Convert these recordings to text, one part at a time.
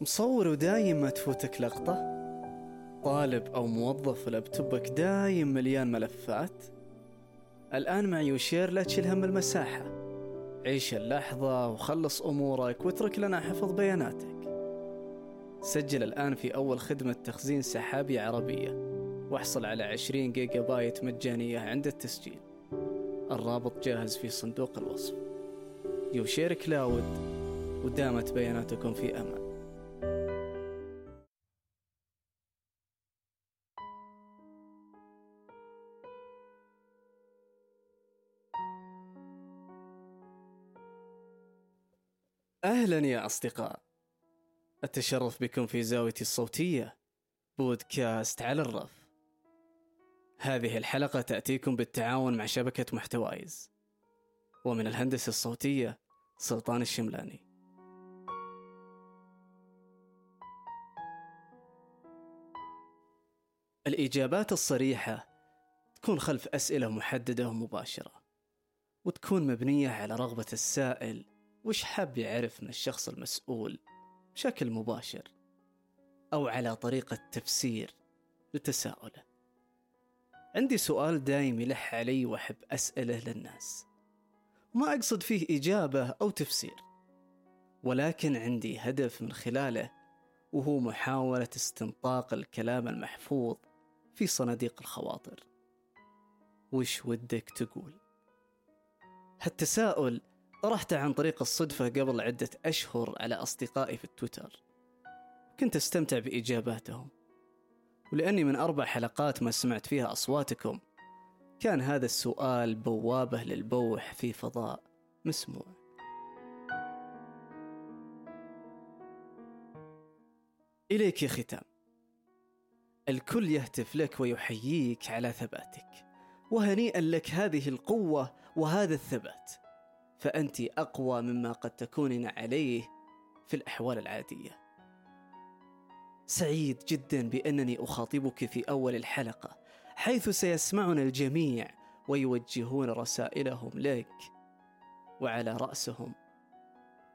مصور ودايم ما تفوتك لقطة؟ طالب أو موظف لابتوبك دايم مليان ملفات؟ الآن مع يوشير لا تشيل هم المساحة. عيش اللحظة وخلص أمورك واترك لنا حفظ بياناتك. سجل الآن في أول خدمة تخزين سحابي عربية. واحصل على 20 جيجا بايت مجانية عند التسجيل. الرابط جاهز في صندوق الوصف. يوشير كلاود ودامت بياناتكم في أمان. أهلا يا أصدقاء. التشرف بكم في زاويتي الصوتية بودكاست على الرف. هذه الحلقة تأتيكم بالتعاون مع شبكة محتوايز. ومن الهندسة الصوتية سلطان الشملاني. الإجابات الصريحة تكون خلف أسئلة محددة ومباشرة وتكون مبنية على رغبة السائل وش حاب يعرف من الشخص المسؤول بشكل مباشر أو على طريقة تفسير لتساؤله؟ عندي سؤال دايم يلح علي وأحب أسأله للناس. ما أقصد فيه إجابة أو تفسير ولكن عندي هدف من خلاله وهو محاولة استنطاق الكلام المحفوظ في صناديق الخواطر. وش ودك تقول؟ هالتساؤل طرحته عن طريق الصدفة قبل عدة أشهر على أصدقائي في التويتر. كنت أستمتع بإجاباتهم ولأني من أربع حلقات ما سمعت فيها أصواتكم كان هذا السؤال بوابة للبوح في فضاء مسموع. إليك يا ختام. الكل يهتف لك ويحييك على ثباتك وهنيئا لك هذه القوة وهذا الثبات. فأنت أقوى مما قد تكونين عليه في الأحوال العادية. سعيد جدا بأنني أخاطبك في أول الحلقة حيث سيسمعنا الجميع ويوجهون رسائلهم لك وعلى رأسهم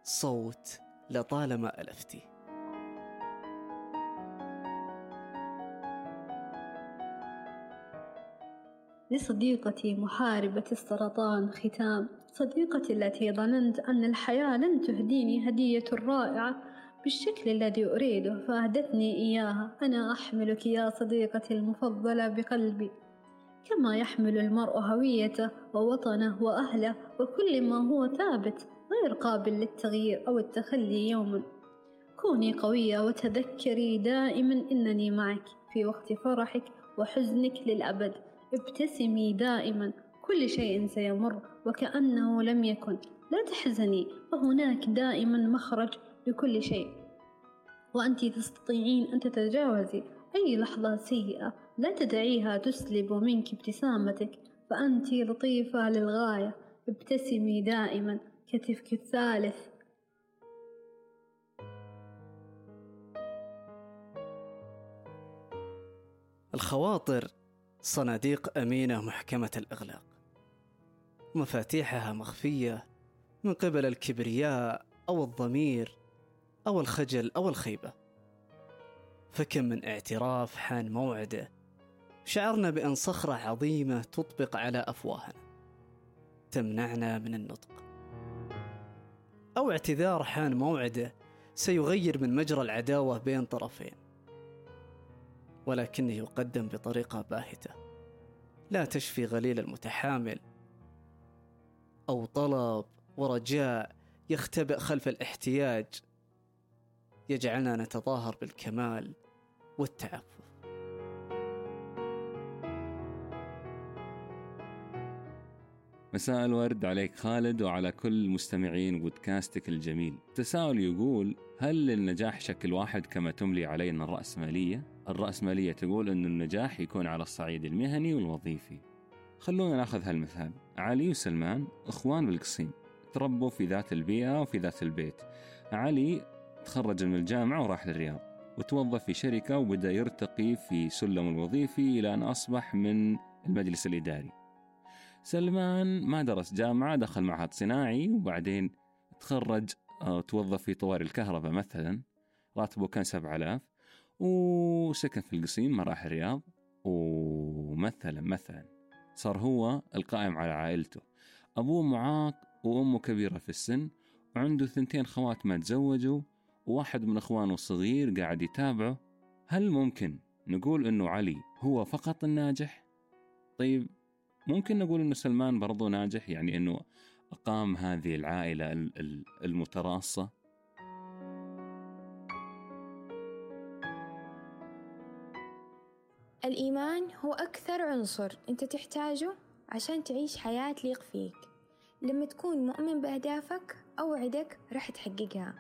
صوت لطالما ألفتي. لصديقتي محاربة السرطان ختام. صديقتي التي ظننت أن الحياة لن تهديني هدية رائعة. بالشكل الذي أريده فأهدتني إياها. أنا أحملك يا صديقتي المفضلة بقلبي. كما يحمل المرء هويته ووطنه وأهله وكل ما هو ثابت غير قابل للتغيير أو التخلي يوما. كوني قوية وتذكري دائما أنني معك في وقت فرحك وحزنك للأبد. ابتسمي دائما كل شيء سيمر وكأنه لم يكن. لا تحزني فهناك دائما مخرج لكل شيء. وأنت تستطيعين أن تتجاوزي أي لحظة سيئة. لا تدعيها تسلب منك ابتسامتك فأنت لطيفة للغاية. ابتسمي دائما كتفك الثالث. الخواطر صناديق أمينة محكمة الإغلاق. مفاتيحها مخفية من قبل الكبرياء أو الضمير أو الخجل أو الخيبة. فكم من اعتراف حان موعده. شعرنا بأن صخرة عظيمة تطبق على أفواهنا. تمنعنا من النطق. أو اعتذار حان موعده سيغير من مجرى العداوة بين طرفين. ولكنه يقدم بطريقة باهتة. لا تشفي غليل المتحامل. أو طلب ورجاء يختبئ خلف الاحتياج. يجعلنا نتظاهر بالكمال والتعفف. مساء الورد عليك خالد وعلى كل مستمعين بودكاستك الجميل. تساؤل يقول هل للنجاح شكل واحد كما تملي علينا الرأسمالية؟ الرأسمالية تقول أن النجاح يكون على الصعيد المهني والوظيفي. خلونا ناخذ هالمثال. علي وسلمان إخوان بالقصيم تربوا في ذات البيئة وفي ذات البيت. علي تخرج من الجامعة وراح للرياض وتوظف في شركة وبدأ يرتقي في سلم الوظيفي إلى أن أصبح من المجلس الإداري. سلمان ما درس جامعة دخل معهد صناعي وبعدين تخرج توظف في طوارئ الكهرباء مثلا. راتبه كان 7000 وسكن في القصيم ما الرياض ومثلا مثلا صار هو القائم على عائلته. أبوه معاق وأمه كبيرة في السن وعنده ثنتين خوات ما تزوجوا وواحد من إخوانه الصغير قاعد يتابعه. هل ممكن نقول إنه علي هو فقط الناجح؟ طيب ممكن نقول إنه سلمان برضو ناجح؟ يعني إنه أقام هذه العائلة المتراصة؟ الإيمان هو أكثر عنصر أنت تحتاجه عشان تعيش حياة تليق فيك. لما تكون مؤمن بأهدافك أوعدك راح تحققها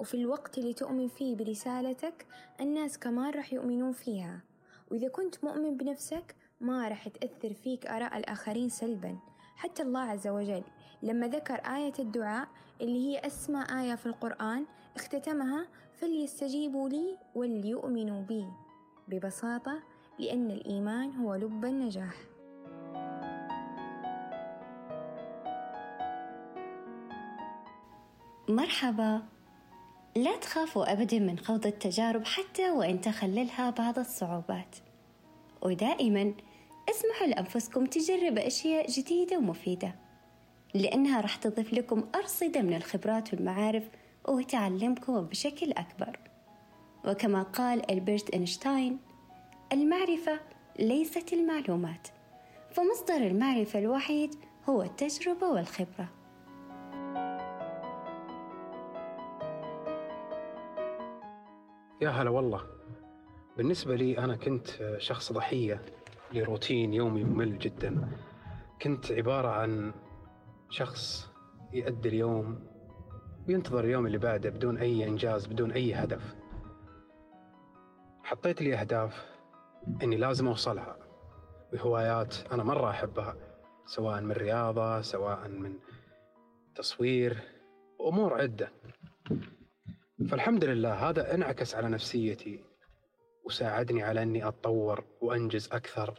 وفي الوقت اللي تؤمن فيه برسالتك الناس كمان راح يؤمنون فيها. وإذا كنت مؤمن بنفسك ما راح تأثر فيك آراء الآخرين سلبا. حتى الله عز وجل لما ذكر آية الدعاء اللي هي أسمى آية في القرآن اختتمها فليستجيبوا لي وليؤمنوا بي. ببساطة لأن الإيمان هو لب النجاح. مرحبا. لا تخافوا أبدا من خوض التجارب حتى وإن تخللها بعض الصعوبات. ودائما اسمحوا لأنفسكم تجرب أشياء جديدة ومفيدة لأنها راح تضيف لكم أرصدة من الخبرات والمعارف وتعلمكم بشكل أكبر. وكما قال ألبرت إينشتاين المعرفة ليست المعلومات فمصدر المعرفة الوحيد هو التجربة والخبرة. يا هلا والله. بالنسبة لي أنا كنت شخص ضحية لروتين يومي ممل جدا. كنت عبارة عن شخص يؤدي اليوم وينتظر اليوم اللي بعده بدون أي إنجاز بدون أي هدف. حطيت لي أهداف إني لازم أوصلها بهوايات أنا مرة أحبها سواء من رياضة سواء من تصوير أمور عدة فالحمد لله هذا انعكس على نفسيتي وساعدني على إني أتطور وأنجز أكثر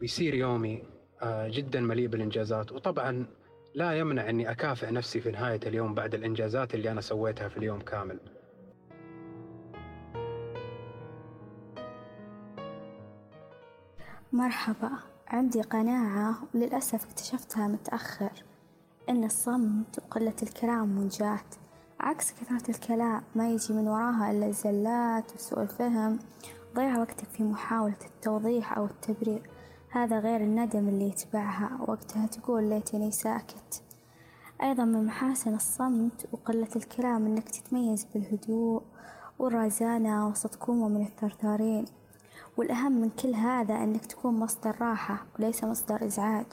ويصير يومي آه، جدا مليء بالإنجازات وطبعا لا يمنع إني أكافئ نفسي في نهاية اليوم بعد الإنجازات اللي أنا سويتها في اليوم كامل. مرحبا. عندي قناعة وللأسف اكتشفتها متأخر. إن الصمت وقلة الكلام منجات. عكس كثرة الكلام ما يجي من وراها إلا الزلات وسوء الفهم. ضيع وقتك في محاولة التوضيح أو التبرير. هذا غير الندم اللي يتبعها. وقتها تقول ليتني ساكت. أيضا من محاسن الصمت وقلة الكلام إنك تتميز بالهدوء والرزانة وسط كومة من الثرثارين. والأهم من كل هذا إنك تكون مصدر راحة وليس مصدر إزعاج.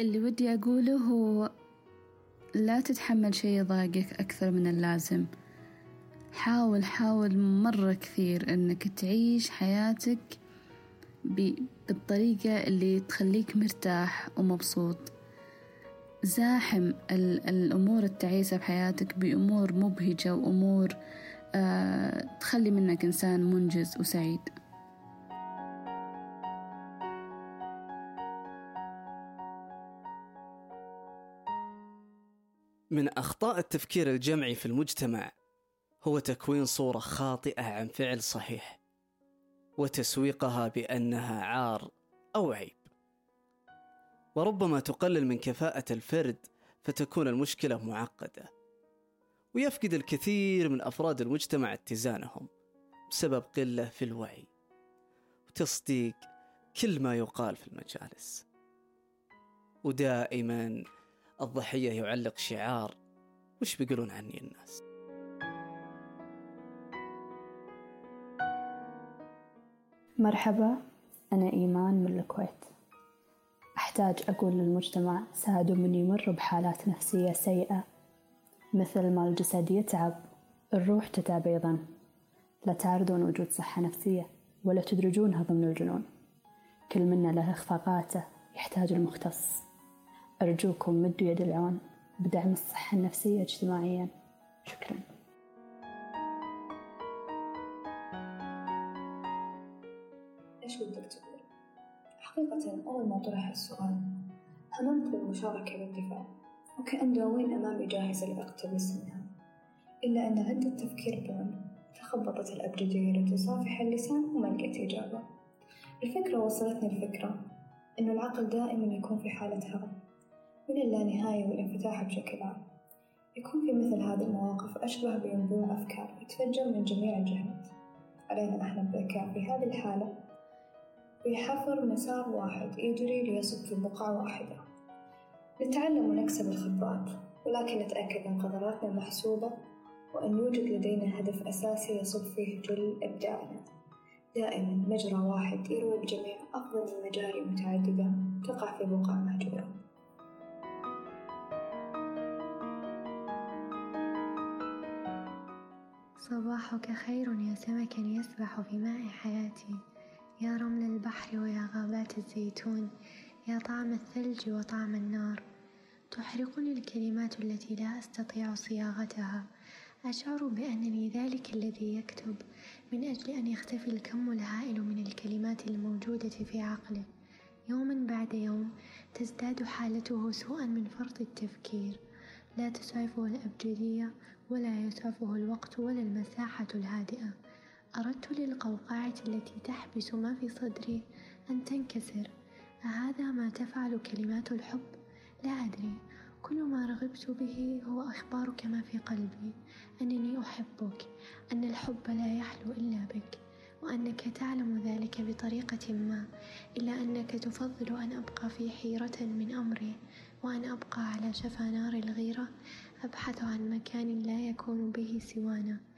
اللي ودي أقوله هو لا تتحمل شي يضايقك أكثر من اللازم. حاول حاول مرة كثير أنك تعيش حياتك بالطريقة اللي تخليك مرتاح ومبسوط. زاحم الأمور التعيسة بحياتك بأمور مبهجة وأمور آه تخلي منك إنسان منجز وسعيد. من أخطاء التفكير الجمعي في المجتمع هو تكوين صورة خاطئة عن فعل صحيح وتسويقها بأنها عار أو عيب. وربما تقلل من كفاءة الفرد فتكون المشكلة معقدة. ويفقد الكثير من أفراد المجتمع اتزانهم بسبب قلة في الوعي وتصديق كل ما يقال في المجالس. ودائما الضحية يعلق شعار وش بيقولون عني الناس؟ مرحبا أنا إيمان من الكويت. أحتاج أقول للمجتمع ساعدوا من يمر بحالات نفسية سيئة مثل ما الجسد يتعب الروح تتعب أيضا. لا تعرضون وجود صحة نفسية ولا تدرجونها ضمن الجنون. كل منا له إخفاقاته يحتاج المختص. أرجوكم مدوا يد العون بدعم الصحة النفسية اجتماعيا. شكرا. حقيقة أول ما طرح السؤال هممت بالمشاركة بالدفاع؟ وكأن داوين أمامي جاهزة لأقتبس منها إلا أن عند التفكير بعنف تخبطت الأبجدية لتصافح اللسان وما لقيت إجابة. الفكرة وصلتني الفكرة إنه العقل دائما يكون في حالة هرم من اللانهاية والانفتاح بشكل عام. يكون في مثل هذه المواقف أشبه بينبوع أفكار يتفجر من جميع الجهات. علينا نحن الذكاء في هذه الحالة. بحفر مسار واحد يجري ليصب في بقعة واحدة. نتعلم ونكسب الخبرات ولكن نتأكد من قدراتنا المحسوبة وأن يوجد لدينا هدف أساسي يصب فيه جل إبداعنا. دائما مجرى واحد يروي الجميع أفضل من مجاري متعددة تقع في بقع مهجورة. صباحك خير يا سمك يسبح في ماء حياتي. يا رمل البحر ويا غابات الزيتون يا طعم الثلج وطعم النار. تحرقني الكلمات التي لا أستطيع صياغتها. أشعر بأنني ذلك الذي يكتب من أجل أن يختفي الكم الهائل من الكلمات الموجودة في عقله يوما بعد يوم تزداد حالته سوءا من فرط التفكير. لا تسعفه الأبجدية ولا يسعفه الوقت ولا المساحة الهادئة. أردت للقوقعة التي تحبس ما في صدري أن تنكسر. أهذا ما تفعل كلمات الحب؟ لا أدري. كل ما رغبت به هو إخبارك ما في قلبي. أنني أحبك. أن الحب لا يحلو إلا بك. وأنك تعلم ذلك بطريقة ما. إلا أنك تفضل أن أبقى في حيرة من أمري. وأن أبقى على شفا نار الغيرة. أبحث عن مكان لا يكون به سوانا.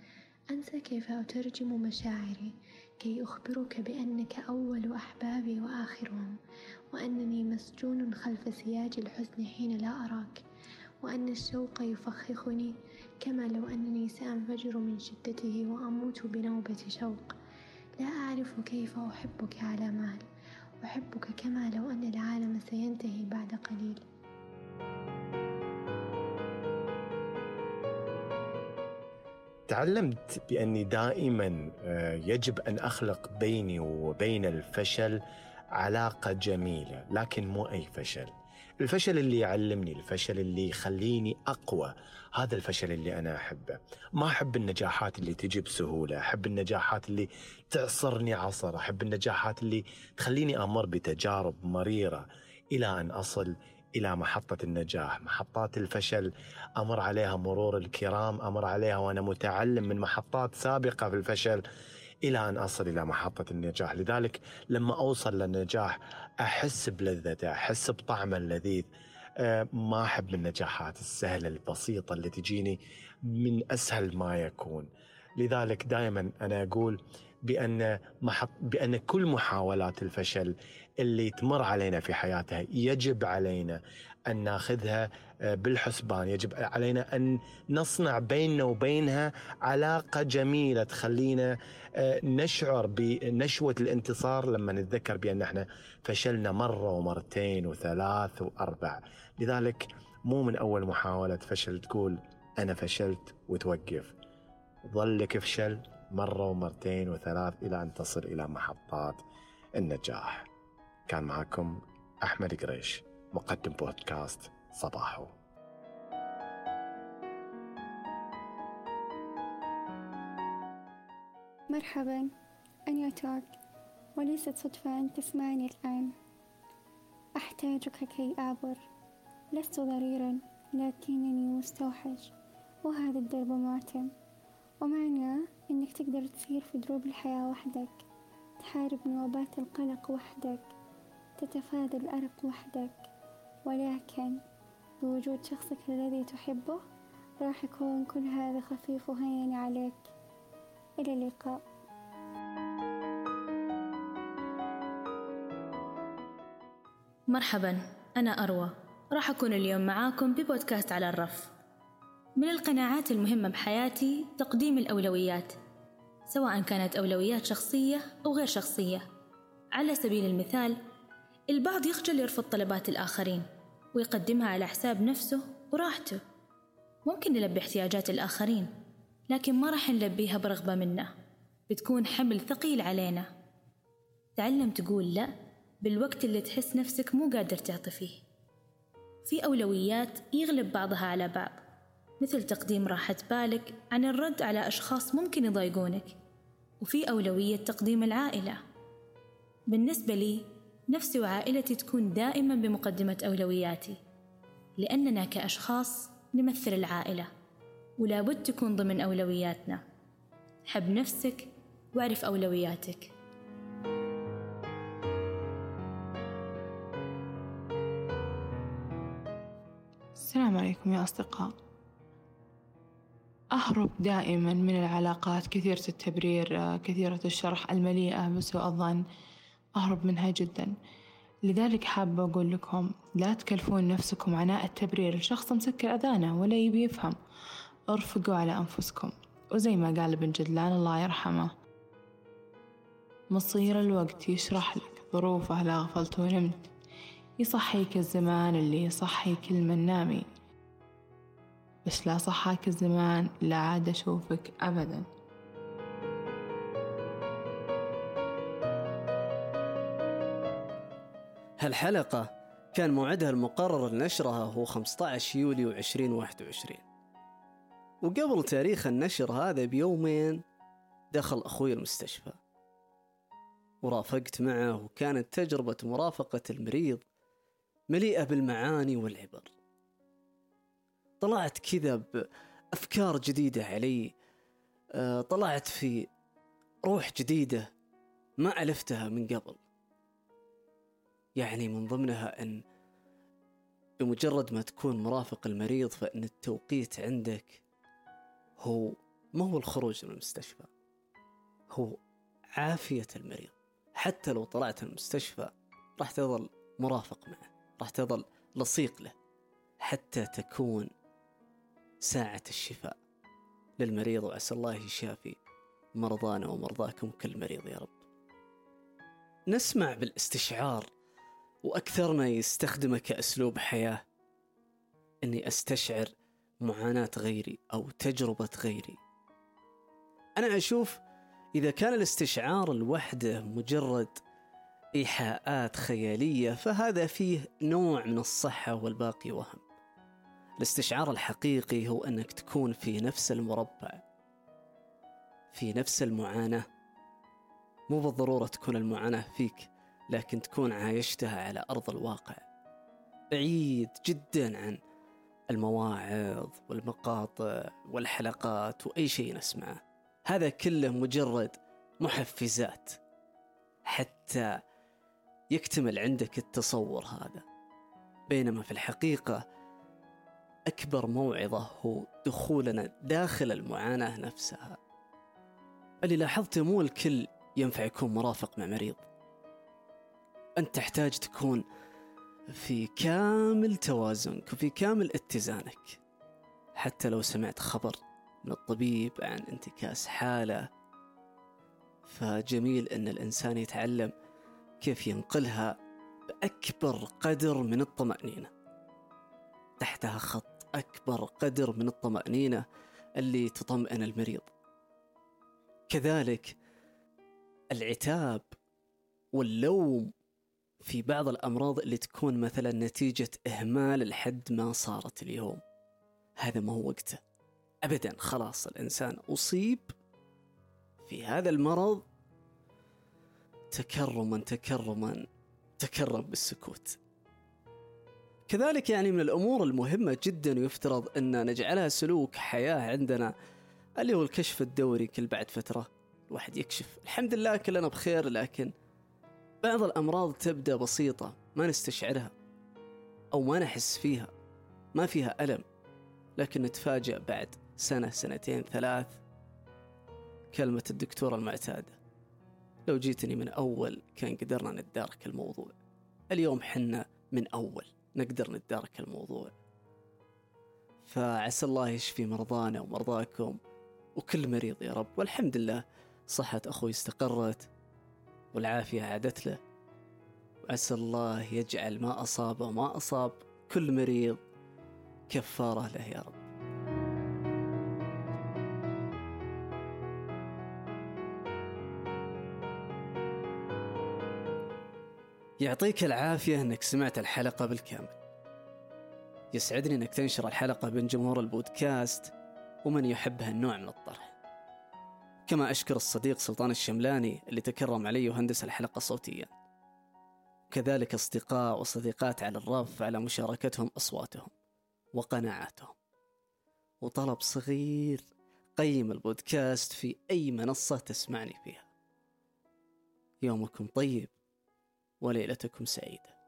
أنسى كيف أترجم مشاعري كي أخبرك بأنك أول أحبابي وآخرهم وأنني مسجون خلف سياج الحزن حين لا أراك وأن الشوق يفخخني كما لو أنني سأنفجر من شدته وأموت بنوبة شوق. لا أعرف كيف أحبك على مال أحبك كما تعلمت بأني دائما آه، يجب أن أخلق بيني وبين الفشل علاقة جميلة لكن مو أي فشل. الفشل اللي يعلمني الفشل اللي يخليني أقوى هذا الفشل اللي أنا أحبه. ما أحب النجاحات اللي تجي بسهولة أحب النجاحات اللي تعصرني عصر أحب النجاحات اللي تخليني أمر بتجارب مريرة إلى أن أصل إلى محطة النجاح محطات الفشل. أمر عليها مرور الكرام أمر عليها وأنا متعلم من محطات سابقة في الفشل إلى أن أصل إلى محطة النجاح. لذلك لما أوصل للنجاح أحس بلذته أحس بطعمه اللذيذ. أه ما أحب النجاحات السهلة البسيطة اللي تجيني من أسهل ما يكون. لذلك دائما أنا أقول بأن محط بأن كل محاولات الفشل اللي تمر علينا في حياتها يجب علينا أن ناخذها آه، بالحسبان. يجب علينا أن نصنع بيننا وبينها علاقة جميلة تخلينا آه، نشعر بنشوة الانتصار لما نتذكر بأن إحنا فشلنا مرة ومرتين وثلاث وأربع. لذلك مو من أول محاولة فشل تقول أنا فشلت وتوقف. ظلك افشل مرة ومرتين وثلاث إلى أن تصل إلى محطات النجاح. كان معكم أحمد قريش مقدم بودكاست صباحو. مرحبا أنا توك وليست صدفة أن تسمعني الآن. أحتاجك كي أعبر. لست ضريرا لكنني مستوحش وهذا الدرب معتم ومعنى إنك تقدر تسير في دروب الحياة وحدك تحارب نوبات القلق وحدك تتفادى الأرق وحدك. ولكن بوجود شخصك الذي تحبه راح يكون كل هذا خفيف وهين عليك. إلى اللقاء. مرحبا أنا أروى. راح أكون اليوم معاكم ببودكاست على الرف. من القناعات المهمة بحياتي تقديم الأولويات سواء كانت أولويات شخصية أو غير شخصية. على سبيل المثال البعض يخجل يرفض طلبات الآخرين ويقدمها على حساب نفسه وراحته. ممكن نلبي احتياجات الآخرين لكن ما راح نلبيها برغبة منا بتكون حمل ثقيل علينا. تعلم تقول لا بالوقت اللي تحس نفسك مو قادر تعطي فيه. في أولويات يغلب بعضها على بعض. مثل تقديم راحة بالك عن الرد على أشخاص ممكن يضايقونك وفي أولوية تقديم العائلة. بالنسبة لي نفسي وعائلتي تكون دائما بمقدمة أولوياتي لأننا كأشخاص نمثل العائلة ولا بد تكون ضمن أولوياتنا. حب نفسك واعرف أولوياتك. السلام عليكم يا أصدقاء. أهرب دائما من العلاقات كثيرة التبرير كثيرة الشرح المليئة بسوء الظن. أهرب منها جدا. لذلك حابة أقول لكم لا تكلفون نفسكم عناء التبرير. لشخص مسكر أذانه ولا يبي يفهم. ارفقوا على أنفسكم. وزي ما قال ابن جدلان الله يرحمه. مصير الوقت يشرح لك ظروفه لا غفلت ونمت يصحيك الزمان اللي يصحي كل من نامي بس لا صحاك الزمان لا عاد أشوفك أبدا. هالحلقة كان موعدها المقرر لنشرها هو 15 يوليو 2021 وقبل تاريخ النشر هذا بيومين دخل أخوي المستشفى. ورافقت معه وكانت تجربة مرافقة المريض مليئة بالمعاني والعبر. طلعت كذا بأفكار جديدة علي. آه، طلعت في روح جديدة ما ألفتها من قبل. يعني من ضمنها أن بمجرد ما تكون مرافق المريض فإن التوقيت عندك هو ما هو الخروج من المستشفى هو عافية المريض. حتى لو طلعت المستشفى راح تظل مرافق معه راح تظل لصيق له. حتى تكون ساعة الشفاء للمريض وعسى الله يشافي مرضانا ومرضاكم كل مريض يا رب. نسمع بالاستشعار وأكثرنا يستخدمه كأسلوب حياة أني أستشعر معاناة غيري أو تجربة غيري. أنا أشوف إذا كان الاستشعار لوحده مجرد إيحاءات خيالية فهذا فيه نوع من الصحة والباقي وهم. الاستشعار الحقيقي هو أنك تكون في نفس المربع في نفس المعاناة. مو بالضرورة تكون المعاناة فيك لكن تكون عايشتها على أرض الواقع. بعيد جدا عن المواعظ والمقاطع والحلقات وأي شيء نسمعه. هذا كله مجرد محفزات حتى يكتمل عندك التصور هذا. بينما في الحقيقة أكبر موعظة هو دخولنا داخل المعاناة نفسها. اللي لاحظته مو الكل ينفع يكون مرافق مع مريض. أنت تحتاج تكون في كامل توازنك وفي كامل اتزانك. حتى لو سمعت خبر من الطبيب عن انتكاس حالة فجميل أن الإنسان يتعلم كيف ينقلها بأكبر قدر من الطمأنينة. تحتها خط أكبر قدر من الطمأنينة اللي تطمئن المريض. كذلك العتاب واللوم في بعض الأمراض اللي تكون مثلا نتيجة إهمال لحد ما صارت اليوم. هذا ما هو وقته. أبدا خلاص الإنسان أصيب في هذا المرض تكرما تكرما تكرم بالسكوت. كذلك يعني من الأمور المهمة جدا يفترض أن نجعلها سلوك حياة عندنا اللي هو الكشف الدوري كل بعد فترة. الواحد يكشف. الحمد لله كلنا بخير لكن بعض الأمراض تبدأ بسيطة ما نستشعرها أو ما نحس فيها. ما فيها ألم لكن نتفاجأ بعد سنة سنتين ثلاث. كلمة الدكتورة المعتادة. لو جيتني من أول كان قدرنا نتدارك الموضوع. اليوم حنا من أول. نقدر نتدارك الموضوع. فعسى الله يشفي مرضانا ومرضاكم وكل مريض يا رب. والحمد لله صحة أخوي استقرت والعافية عادت له. وعسى الله يجعل ما أصابه وما أصاب كل مريض كفارة له يا رب. يعطيك العافية أنك سمعت الحلقة بالكامل. يسعدني أنك تنشر الحلقة بين جمهور البودكاست ومن يحب هالنوع من الطرح. كما أشكر الصديق سلطان الشملاني اللي تكرم علي وهندس الحلقة صوتيا. كذلك أصدقاء وصديقات على الرف على مشاركتهم أصواتهم وقناعاتهم. وطلب صغير قيم البودكاست في أي منصة تسمعني فيها. يومكم طيب. وليلتكم سعيدة.